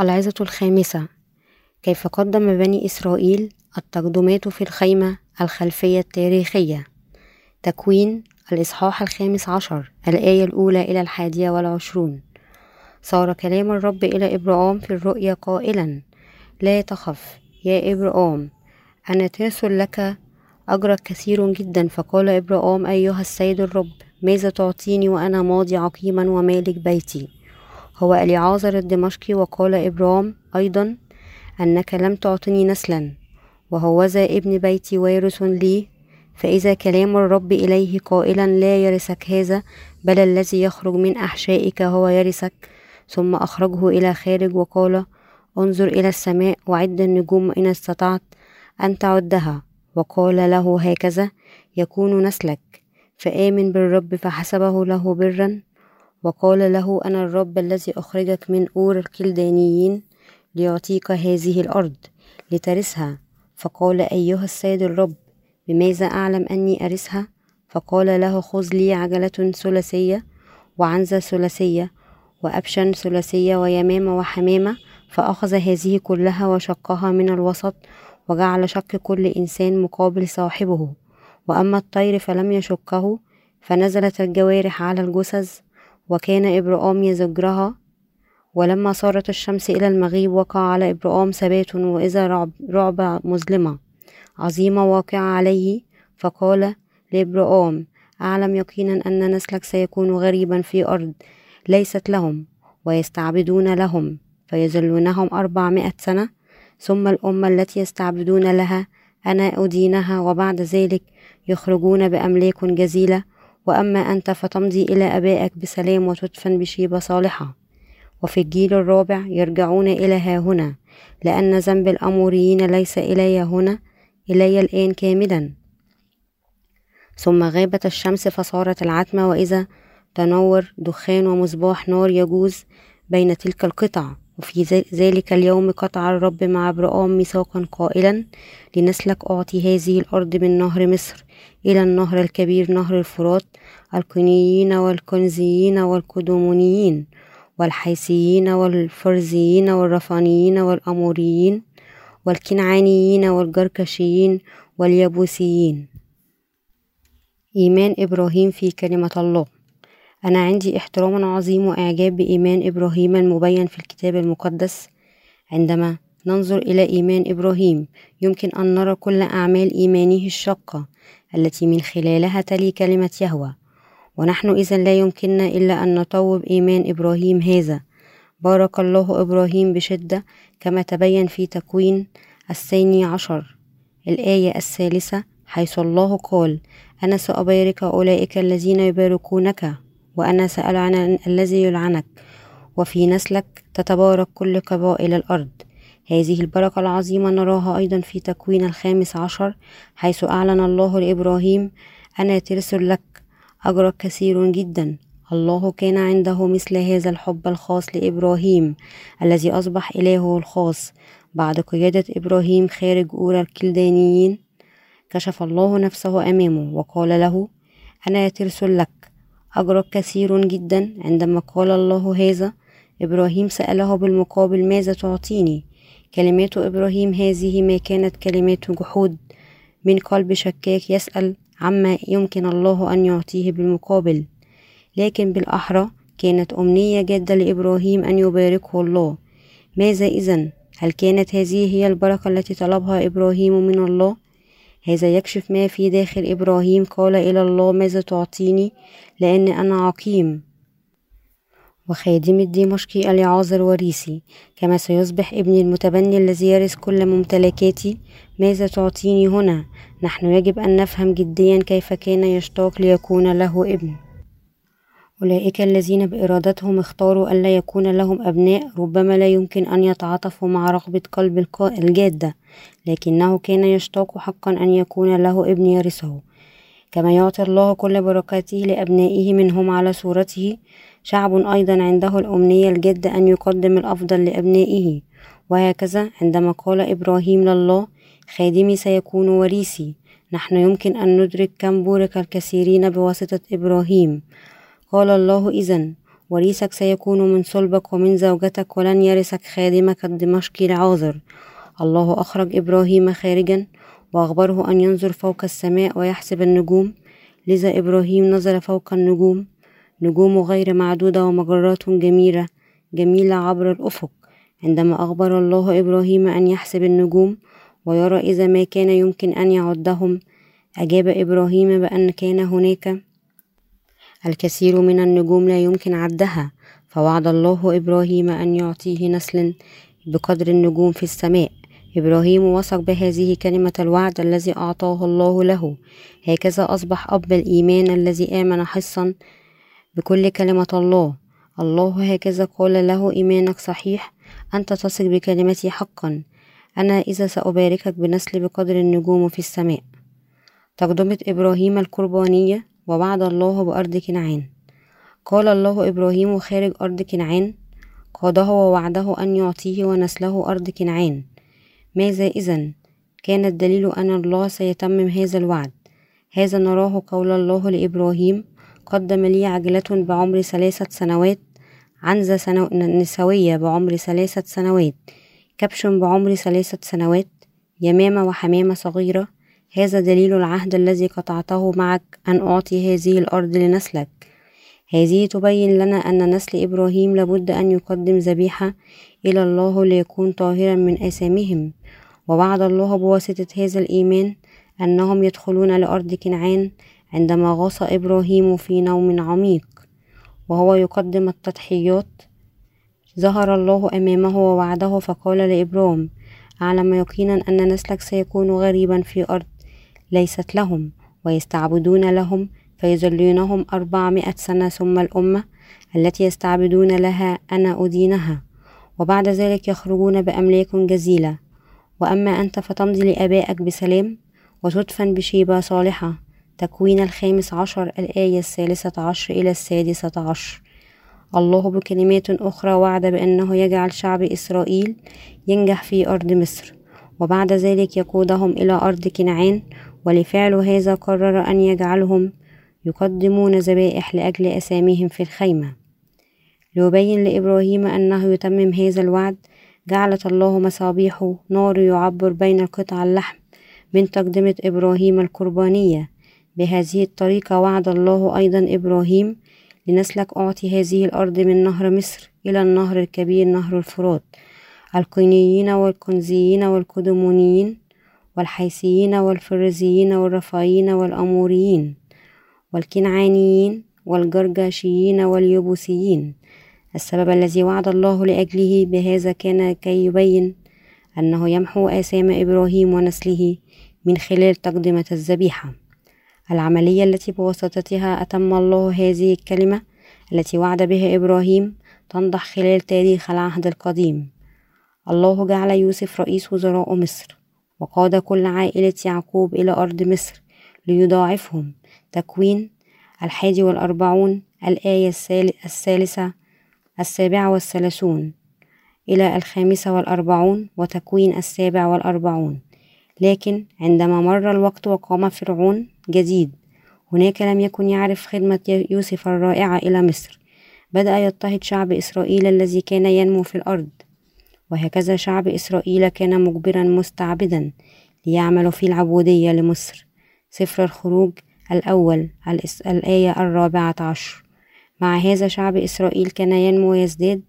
العظة الخامسة. كيف قدم بني إسرائيل التقدمات في الخيمة الخلفية التاريخية؟ تكوين الإصحاح الخامس عشر الآية الأولى إلى الحادية والعشرون. صار كلام الرب إلى إبرام في الرؤيا قائلا لا تخف يا إبرام أنا ترسل لك أجرك كثير جدا فقال إبرام أيها السيد الرب ماذا تعطيني وأنا ماضي عقيما ومالك بيتي؟ هو أليعازر الدمشقي وقال إبرام أيضا أنك لم تعطني نسلا وهوذا ابن بيتي وارث لي فإذا كلام الرب إليه قائلا لا يرثك هذا بل الذي يخرج من أحشائك هو يرثك. ثم أخرجه إلى خارج وقال انظر إلى السماء وعد النجوم إن استطعت أن تعدها. وقال له هكذا يكون نسلك. فآمن بالرب فحسبه له برا. وقال له أنا الرب الذي أخرجك من أور الكلدانيين ليعطيك هذه الأرض لترثها فقال أيها السيد الرب بماذا أعلم أني أرثها فقال له خذ لي عجلة ثلاثية وعنزة ثلاثية وأبشن ثلاثية ويمامة وحمامة فأخذ هذه كلها وشقها من الوسط وجعل شق كل إنسان مقابل صاحبه. وأما الطير فلم يشقه فنزلت الجوارح على الجثث وكان إبرام يزجرها ولما صارت الشمس إلى المغيب وقع على إبرام ثبات وإذا رعب, رعب مظلمة عظيمة واقعة عليه فقال لإبرام أعلم يقينا أن نسلك سيكون غريبا في أرض ليست لهم ويستعبدون لهم فيذلونهم أربعمائة سنة ثم الأمة التي يستعبدون لها أنا أدينها وبعد ذلك يخرجون بأملاك جزيلة وأما أنت فتمضي إلى أبائك بسلام وتدفن بشيبة صالحة. وفي الجيل الرابع يرجعون إلى ها هنا لأن ذنب الأموريين ليس إلي هنا إلي الآن كاملا. ثم غابت الشمس فصارت العتمة وإذا تنور دخان ومصباح نار يجوز بين تلك القطع. وفي ذلك اليوم قطع الرب مع ابرام ميثاقا قائلا لنسلك أعطي هذه الأرض من نهر مصر إلى النهر الكبير نهر الفرات القنيين والكنزيين والقدومونيين والحيسيين والفرزيين والرفانيين والأموريين والكنعانيين والجركشيين واليبوسيين إيمان إبراهيم في كلمة الله. أنا عندي احترام عظيم وإعجاب بإيمان إبراهيم المبين في الكتاب المقدس. عندما ننظر إلى إيمان إبراهيم يمكن أن نرى كل أعمال إيمانه الشاقة التي من خلالها تلي كلمة يهوه ونحن إذا لا يمكننا إلا أن نطوب إيمان إبراهيم هذا. بارك الله إبراهيم بشدة كما تبين في تكوين الثاني عشر الآية الثالثة حيث الله قال أنا سأبارك أولئك الذين يباركونك. وأنا سألعن الذي يلعنك وفي نسلك تتبارك كل قبائل الأرض. هذه البركة العظيمة نراها أيضا في تكوين الخامس عشر حيث أعلن الله لإبراهيم أنا ترسل لك أجرك كثير جدا. الله كان عنده مثل هذا الحب الخاص لإبراهيم الذي أصبح إلهه الخاص. بعد قيادة إبراهيم خارج أورى الكلدانيين كشف الله نفسه أمامه وقال له أنا ترسل لك أجرك كثير جدا عندما قال الله هذا. إبراهيم سأله بالمقابل ماذا تعطيني؟ كلمات إبراهيم هذه ما كانت كلمات جحود. من قلب شكاك يسأل عما يمكن الله أن يعطيه بالمقابل. لكن بالأحرى كانت أمنية جادة لإبراهيم أن يباركه الله. ماذا إذا هل كانت هذه هي البركة التي طلبها إبراهيم من الله؟ هذا يكشف ما في داخل إبراهيم. قال إلى الله ماذا تعطيني؟ لأن أنا عقيم. وخادم الدمشقي اليعازر وريثي كما سيصبح ابني المتبني الذي يرث كل ممتلكاتي ماذا تعطيني هنا؟ نحن يجب أن نفهم جديا كيف كان يشتاق ليكون له ابن. أولئك الذين بإرادتهم اختاروا ألا يكون لهم أبناء ربما لا يمكن أن يتعاطفوا مع رغبة قلب الجادة لكنه كان يشتاق حقا أن يكون له ابن يرثه. كما يعطي الله كل بركاته لأبنائه منهم على صورته شعب أيضا عنده الأمنية الجادة أن يقدم الأفضل لأبنائه. وهكذا عندما قال إبراهيم لله خادمي سيكون وريثي. نحن يمكن أن ندرك كم بورك الكثيرين بواسطة إبراهيم. قال الله إذا وريثك سيكون من صلبك ومن زوجتك ولن يرثك خادمك الدمشقي لعازر الله أخرج إبراهيم خارجا وأخبره أن ينظر فوق السماء ويحسب النجوم. لذا إبراهيم نظر فوق النجوم. نجوم غير معدودة ومجرات جميلة جميلة عبر الأفق. عندما أخبر الله إبراهيم أن يحسب النجوم ويرى إذا ما كان يمكن أن يعدهم أجاب إبراهيم بأن كان هناك الكثير من النجوم لا يمكن عدها فوعد الله إبراهيم أن يعطيه نسل بقدر النجوم في السماء. إبراهيم وثق بهذه كلمة الوعد الذي أعطاه الله له. هكذا أصبح أب الإيمان الذي آمن حصا بكل كلمة الله. الله هكذا قال له إيمانك صحيح أنت تثق بكلمتي حقا. أنا إذا سأباركك بنسل بقدر النجوم في السماء. تقدمة إبراهيم القربانية ووعد الله بأرض كنعان. قال الله إبراهيم خارج أرض كنعان. قاده ووعده أن يعطيه ونسله أرض كنعان. ماذا إذا كان الدليل أن الله سيتمم هذا الوعد. هذا نراه قول الله لإبراهيم قدم لي عجلة بعمر ثلاثة سنوات. عنزة سنو... نسوية بعمر ثلاثة سنوات. كبش بعمر ثلاثة سنوات. يمامة وحمامة صغيرة. هذا دليل العهد الذي قطعته معك أن أعطي هذه الأرض لنسلك. هذه تبين لنا أن نسل إبراهيم لابد أن يقدم ذبيحة إلى الله ليكون طاهرا من آثامهم ووعد الله بواسطة هذا الإيمان أنهم يدخلون لأرض كنعان عندما غاص إبراهيم في نوم عميق. وهو يقدم التضحيات. ظهر الله أمامه ووعده فقال لإبرام أعلم يقينا أن نسلك سيكون غريبا في أرض. ليست لهم ويستعبدون لهم فيذلونهم أربعمائة سنة ثم الأمة التي يستعبدون لها أنا أدينها وبعد ذلك يخرجون بأملاك جزيلة. وأما أنت فتمضي لآبائك بسلام وتدفن بشيبة صالحة. تكوين الخامس عشر الآية الثالثة عشر إلى السادسة عشر. الله بكلمات أخرى وعد بأنه يجعل شعب إسرائيل ينجح في أرض مصر. وبعد ذلك يقودهم إلى أرض كنعان ولفعل هذا قرر أن يجعلهم يقدمون ذبائح لأجل أساميهم في الخيمة. ليبين لإبراهيم أنه يتمم هذا الوعد جعلت الله مصابيح نار يعبر بين قطع اللحم من تقدمة إبراهيم القربانية. بهذه الطريقة وعد الله أيضا إبراهيم لنسلك أعطي هذه الأرض من نهر مصر إلى النهر الكبير نهر الفرات. القينيين والكنزيين والكدمونيين والحيثيين والفرزيين والرفايين والأموريين والكنعانيين والجرجاشيين واليبوسيين. السبب الذي وعد الله لأجله بهذا كان كي يبين أنه يمحو آثام إبراهيم ونسله من خلال تقدمة الذبيحة. العملية التي بواسطتها أتم الله هذه الكلمة التي وعد بها إبراهيم تنضح خلال تاريخ العهد القديم. الله جعل يوسف رئيس وزراء مصر. وقاد كل عائلة يعقوب إلى أرض مصر ليضاعفهم. تكوين الحادي والأربعون الآية الثالثة السابعة والثلاثون إلى الخامسة والأربعون وتكوين السابع والأربعون. لكن عندما مر الوقت وقام فرعون جديد هناك لم يكن يعرف خدمة يوسف الرائعة إلى مصر. بدأ يضطهد شعب إسرائيل الذي كان ينمو في الأرض. وهكذا شعب إسرائيل كان مجبرا مستعبدا ليعمل في العبودية لمصر. سفر الخروج الأول الآية الرابعة عشر. مع هذا شعب إسرائيل كان ينمو ويزداد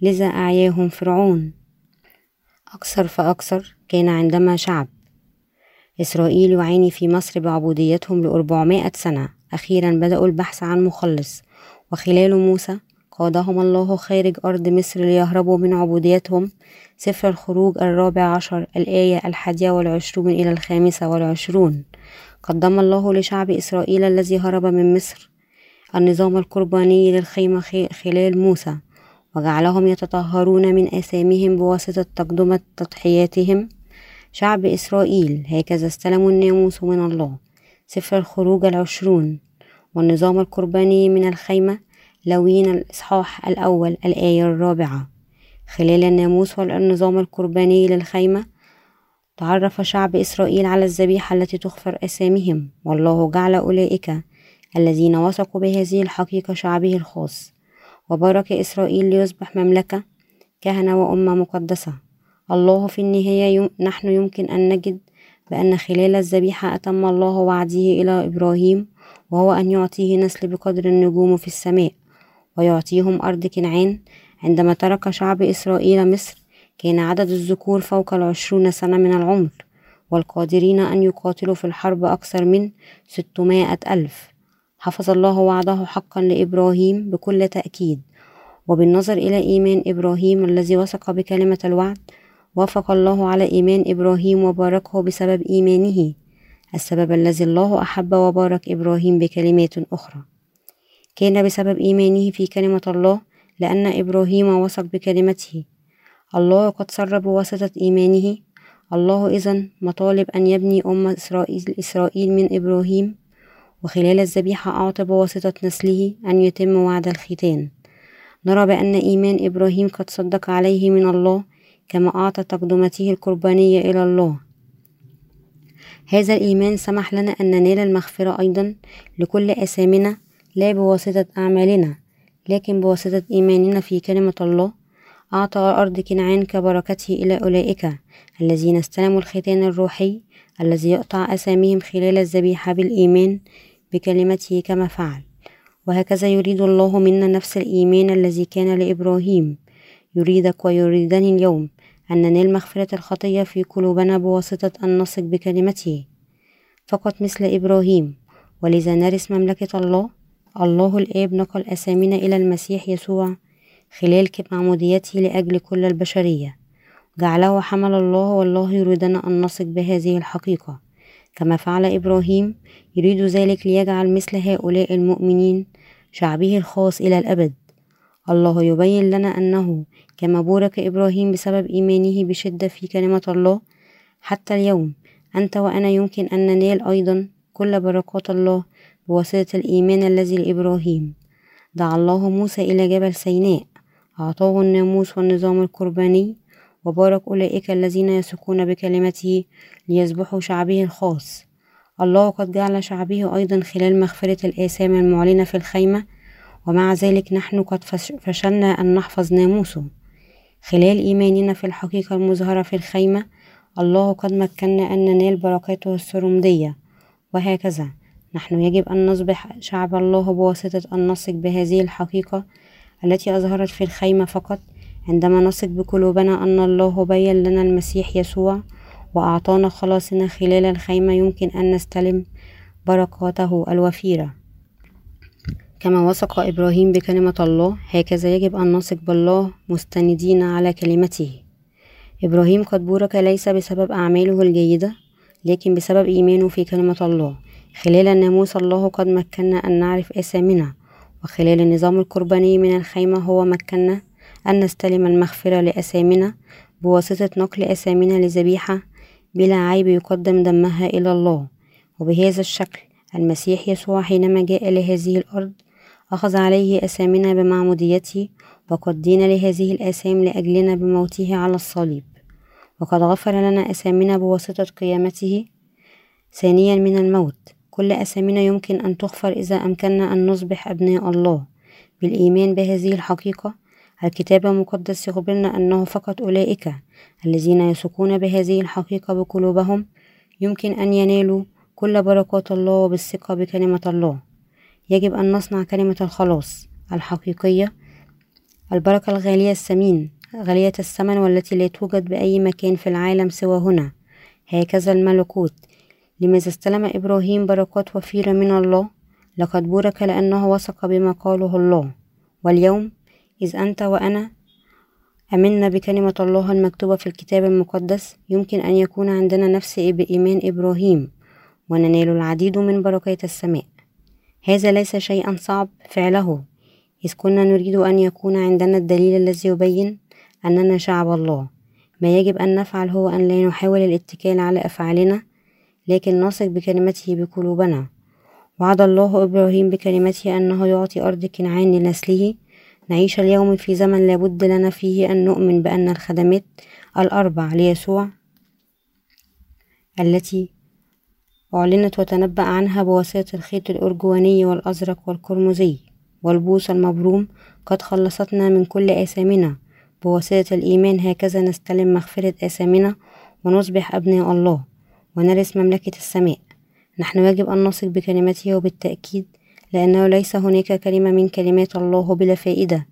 لذا أعياهم فرعون. أكثر فأكثر كان عندما شعب إسرائيل يعاني في مصر بعبوديتهم لأربعمائة سنة. أخيرا بدأوا البحث عن مخلص. وخلال موسى قادهم الله خارج أرض مصر ليهربوا من عبوديتهم. سفر الخروج الرابع عشر الآية الحادية والعشرون إلى الخامسة والعشرون. قدم الله لشعب إسرائيل الذي هرب من مصر النظام القرباني للخيمة خلال موسى وجعلهم يتطهرون من آثامهم بواسطة تقدمة تضحياتهم. شعب إسرائيل هكذا استلموا الناموس من الله. سفر الخروج العشرون والنظام القرباني من الخيمة لوين الإصحاح الأول الآية الرابعة. خلال الناموس والنظام القرباني للخيمة تعرف شعب إسرائيل على الذبيحة التي تغفر أسامهم. والله جعل أولئك الذين وثقوا بهذه الحقيقة شعبه الخاص. وبارك إسرائيل ليصبح مملكة كهنة وأمة مقدسة. الله في النهاية نحن يمكن أن نجد بأن خلال الذبيحة أتم الله وعده إلى إبراهيم وهو أن يعطيه نسل بقدر النجوم في السماء. ويعطيهم أرض كنعان. عندما ترك شعب إسرائيل مصر كان عدد الذكور فوق العشرون سنة من العمر والقادرين أن يقاتلوا في الحرب أكثر من ستمائة ألف. حفظ الله وعده حقا لإبراهيم بكل تأكيد. وبالنظر إلى إيمان إبراهيم الذي وثق بكلمة الوعد وافق الله على إيمان إبراهيم وباركه بسبب إيمانه السبب الذي الله أحب وبارك إبراهيم بكلمات أخرى. كان بسبب إيمانه في كلمة الله لأن إبراهيم وثق بكلمته. الله قد سر بواسطة إيمانه. الله إذا مطالب أن يبني أمة إسرائيل, إسرائيل من إبراهيم. وخلال الذبيحة أعطى بواسطة نسله أن يتم وعد الختان. نرى بأن إيمان إبراهيم قد صدق عليه من الله كما أعطى تقدمته القربانية إلى الله. هذا الإيمان سمح لنا أن ننال المغفرة أيضا لكل أثامنا لا بواسطة أعمالنا لكن بواسطة إيماننا في كلمة الله. أعطى أرض كنعان كبركته إلى أولئك الذين استلموا الختان الروحي الذي يقطع أساميهم خلال الذبيحة بالإيمان بكلمته كما فعل. وهكذا يريد الله منا نفس الإيمان الذي كان لإبراهيم. يريدك ويريدني اليوم أن ننال مغفرة الخطية في قلوبنا بواسطة أن نثق بكلمته. فقط مثل إبراهيم ولذا نرث مملكة الله الله الآب نقل أسامينا إلى المسيح يسوع خلال معموديته لأجل كل البشرية. جعله حمل الله والله يريدنا أن نثق بهذه الحقيقة. كما فعل إبراهيم يريد ذلك ليجعل مثل هؤلاء المؤمنين شعبه الخاص إلى الأبد. الله يبين لنا أنه كما بورك إبراهيم بسبب إيمانه بشدة في كلمة الله حتى اليوم أنت وأنا يمكن أن ننال أيضا كل بركات الله بواسطة الإيمان الذي لإبراهيم. دعا الله موسى إلى جبل سيناء. أعطاه الناموس والنظام القرباني وبارك أولئك الذين يثقون بكلمته ليذبحوا شعبه الخاص. الله قد جعل شعبه أيضا خلال مغفرة الآثام المعلنة في الخيمة ومع ذلك نحن قد فشلنا أن نحفظ ناموسه. خلال إيماننا في الحقيقة المظهرة في الخيمة الله قد مكننا أن ننال بركاته السرمدية. وهكذا. نحن يجب أن نصبح شعب الله بواسطة أن نثق بهذه الحقيقة التي أظهرت في الخيمة فقط. عندما نثق بقلوبنا أن الله بين لنا المسيح يسوع وأعطانا خلاصنا خلال الخيمة يمكن أن نستلم بركاته الوفيرة. كما وثق إبراهيم بكلمة الله هكذا يجب أن نثق بالله مستندين على كلمته. إبراهيم قد بورك ليس بسبب أعماله الجيدة لكن بسبب إيمانه في كلمة الله. خلال الناموس الله قد مكننا أن نعرف أسامنا وخلال النظام القرباني من الخيمة هو مكننا أن نستلم المغفرة لأسامنا بواسطة نقل أسامنا لذبيحة بلا عيب يقدم دمها إلى الله. وبهذا الشكل المسيح يسوع حينما جاء لهذه الأرض أخذ عليه أسامنا بمعموديته وقد دين لهذه الآثام لأجلنا بموته على الصليب. وقد غفر لنا أسامنا بواسطة قيامته ثانيا من الموت. كل أسامنا يمكن أن تغفر إذا أمكننا أن نصبح أبناء الله. بالإيمان بهذه الحقيقة الكتاب المقدس يخبرنا أنه فقط أولئك الذين يثقون بهذه الحقيقة بقلوبهم يمكن أن ينالوا كل بركات الله بالثقة بكلمة الله. يجب أن نصنع كلمة الخلاص الحقيقية البركة الغالية الثمين غالية الثمن والتي لا توجد بأي مكان في العالم سوى هنا. هكذا الملكوت. لماذا استلم إبراهيم بركات وفيرة من الله؟ لقد بورك لأنه وثق بما قاله الله. واليوم إذ أنت وأنا أمنا بكلمة الله المكتوبة في الكتاب المقدس يمكن أن يكون عندنا نفس بإيمان إبراهيم وننال العديد من بركات السماء. هذا ليس شيئا صعب فعله. إذ كنا نريد أن يكون عندنا الدليل الذي يبين أننا شعب الله. ما يجب أن نفعل هو أن لا نحاول الاتكال على أفعالنا لكن نثق بكلمته بقلوبنا. وعد الله إبراهيم بكلمته أنه يعطي أرض كنعان لنسله. نعيش اليوم في زمن لابد لنا فيه أن نؤمن بأن الخدمات الأربع ليسوع التي أعلنت وتنبأ عنها بواسطة الخيط الأرجواني والأزرق والقرمزي والبوص المبروم قد خلصتنا من كل آثامنا. بواسطة الإيمان هكذا نستلم مغفرة آثامنا ونصبح أبناء الله. ونرث مملكة السماء. نحن يجب أن نثق بكلمته وبالتأكيد لأنه ليس هناك كلمة من كلمات الله بلا فائدة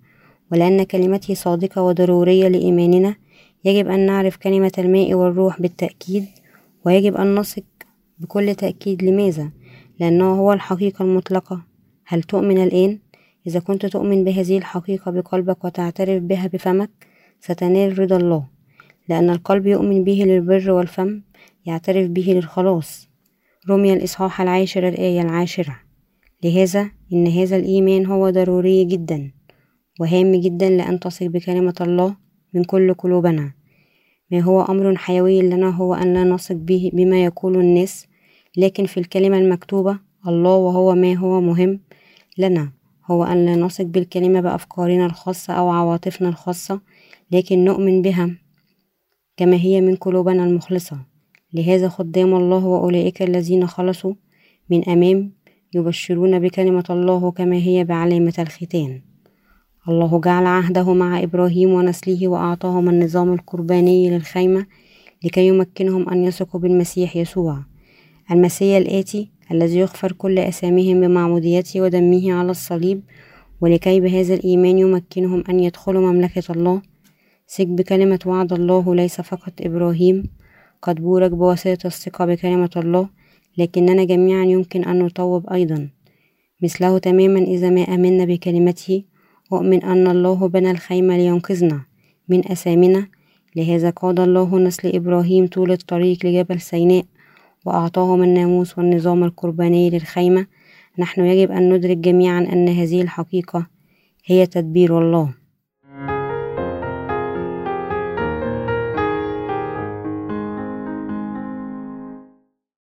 ولأن كلمته صادقة وضرورية لإيماننا. يجب أن نعرف كلمة الماء والروح بالتأكيد ويجب أن نثق بكل تأكيد. لماذا؟ لأنه هو الحقيقة المطلقة. هل تؤمن الآن؟ إذا كنت تؤمن بهذه الحقيقة بقلبك وتعترف بها بفمك ستنال رضا الله لأن القلب يؤمن به للبر والفم. يعترف به للخلاص. رمي الإصحاح العاشر الآية العاشرة. لهذا إن هذا الإيمان هو ضروري جدا وهام جدا لأن تثق بكلمة الله من كل قلوبنا. ما هو أمر حيوي لنا هو أن لا نثق به بما يقول الناس لكن في الكلمة المكتوبة الله وهو ما هو مهم لنا. هو أن لا نثق بالكلمة بأفكارنا الخاصة أو عواطفنا الخاصة لكن نؤمن بها كما هي من قلوبنا المخلصة. لهذا خدام الله وأولئك الذين خلصوا من أمام يبشرون بكلمة الله كما هي بعلامة الختان. الله جعل عهده مع إبراهيم ونسله وأعطاهم النظام القرباني للخيمة لكي يمكنهم أن يثقوا بالمسيح يسوع. المسيح الآتي الذي يغفر كل أسامهم بمعموديته ودمه على الصليب ولكي بهذا الإيمان يمكنهم أن يدخلوا مملكة الله. ثق بكلمة وعد الله ليس فقط إبراهيم قد بورك بواسطة الثقة بكلمة الله لكننا جميعا يمكن أن نطوب أيضا. مثله تماما إذا ما آمنا بكلمته أؤمن أن الله بنى الخيمة لينقذنا من أثامنا لهذا قاد الله نسل إبراهيم طول الطريق لجبل سيناء وأعطاهم الناموس والنظام القرباني للخيمة. نحن يجب أن ندرك جميعا أن هذه الحقيقة هي تدبير الله.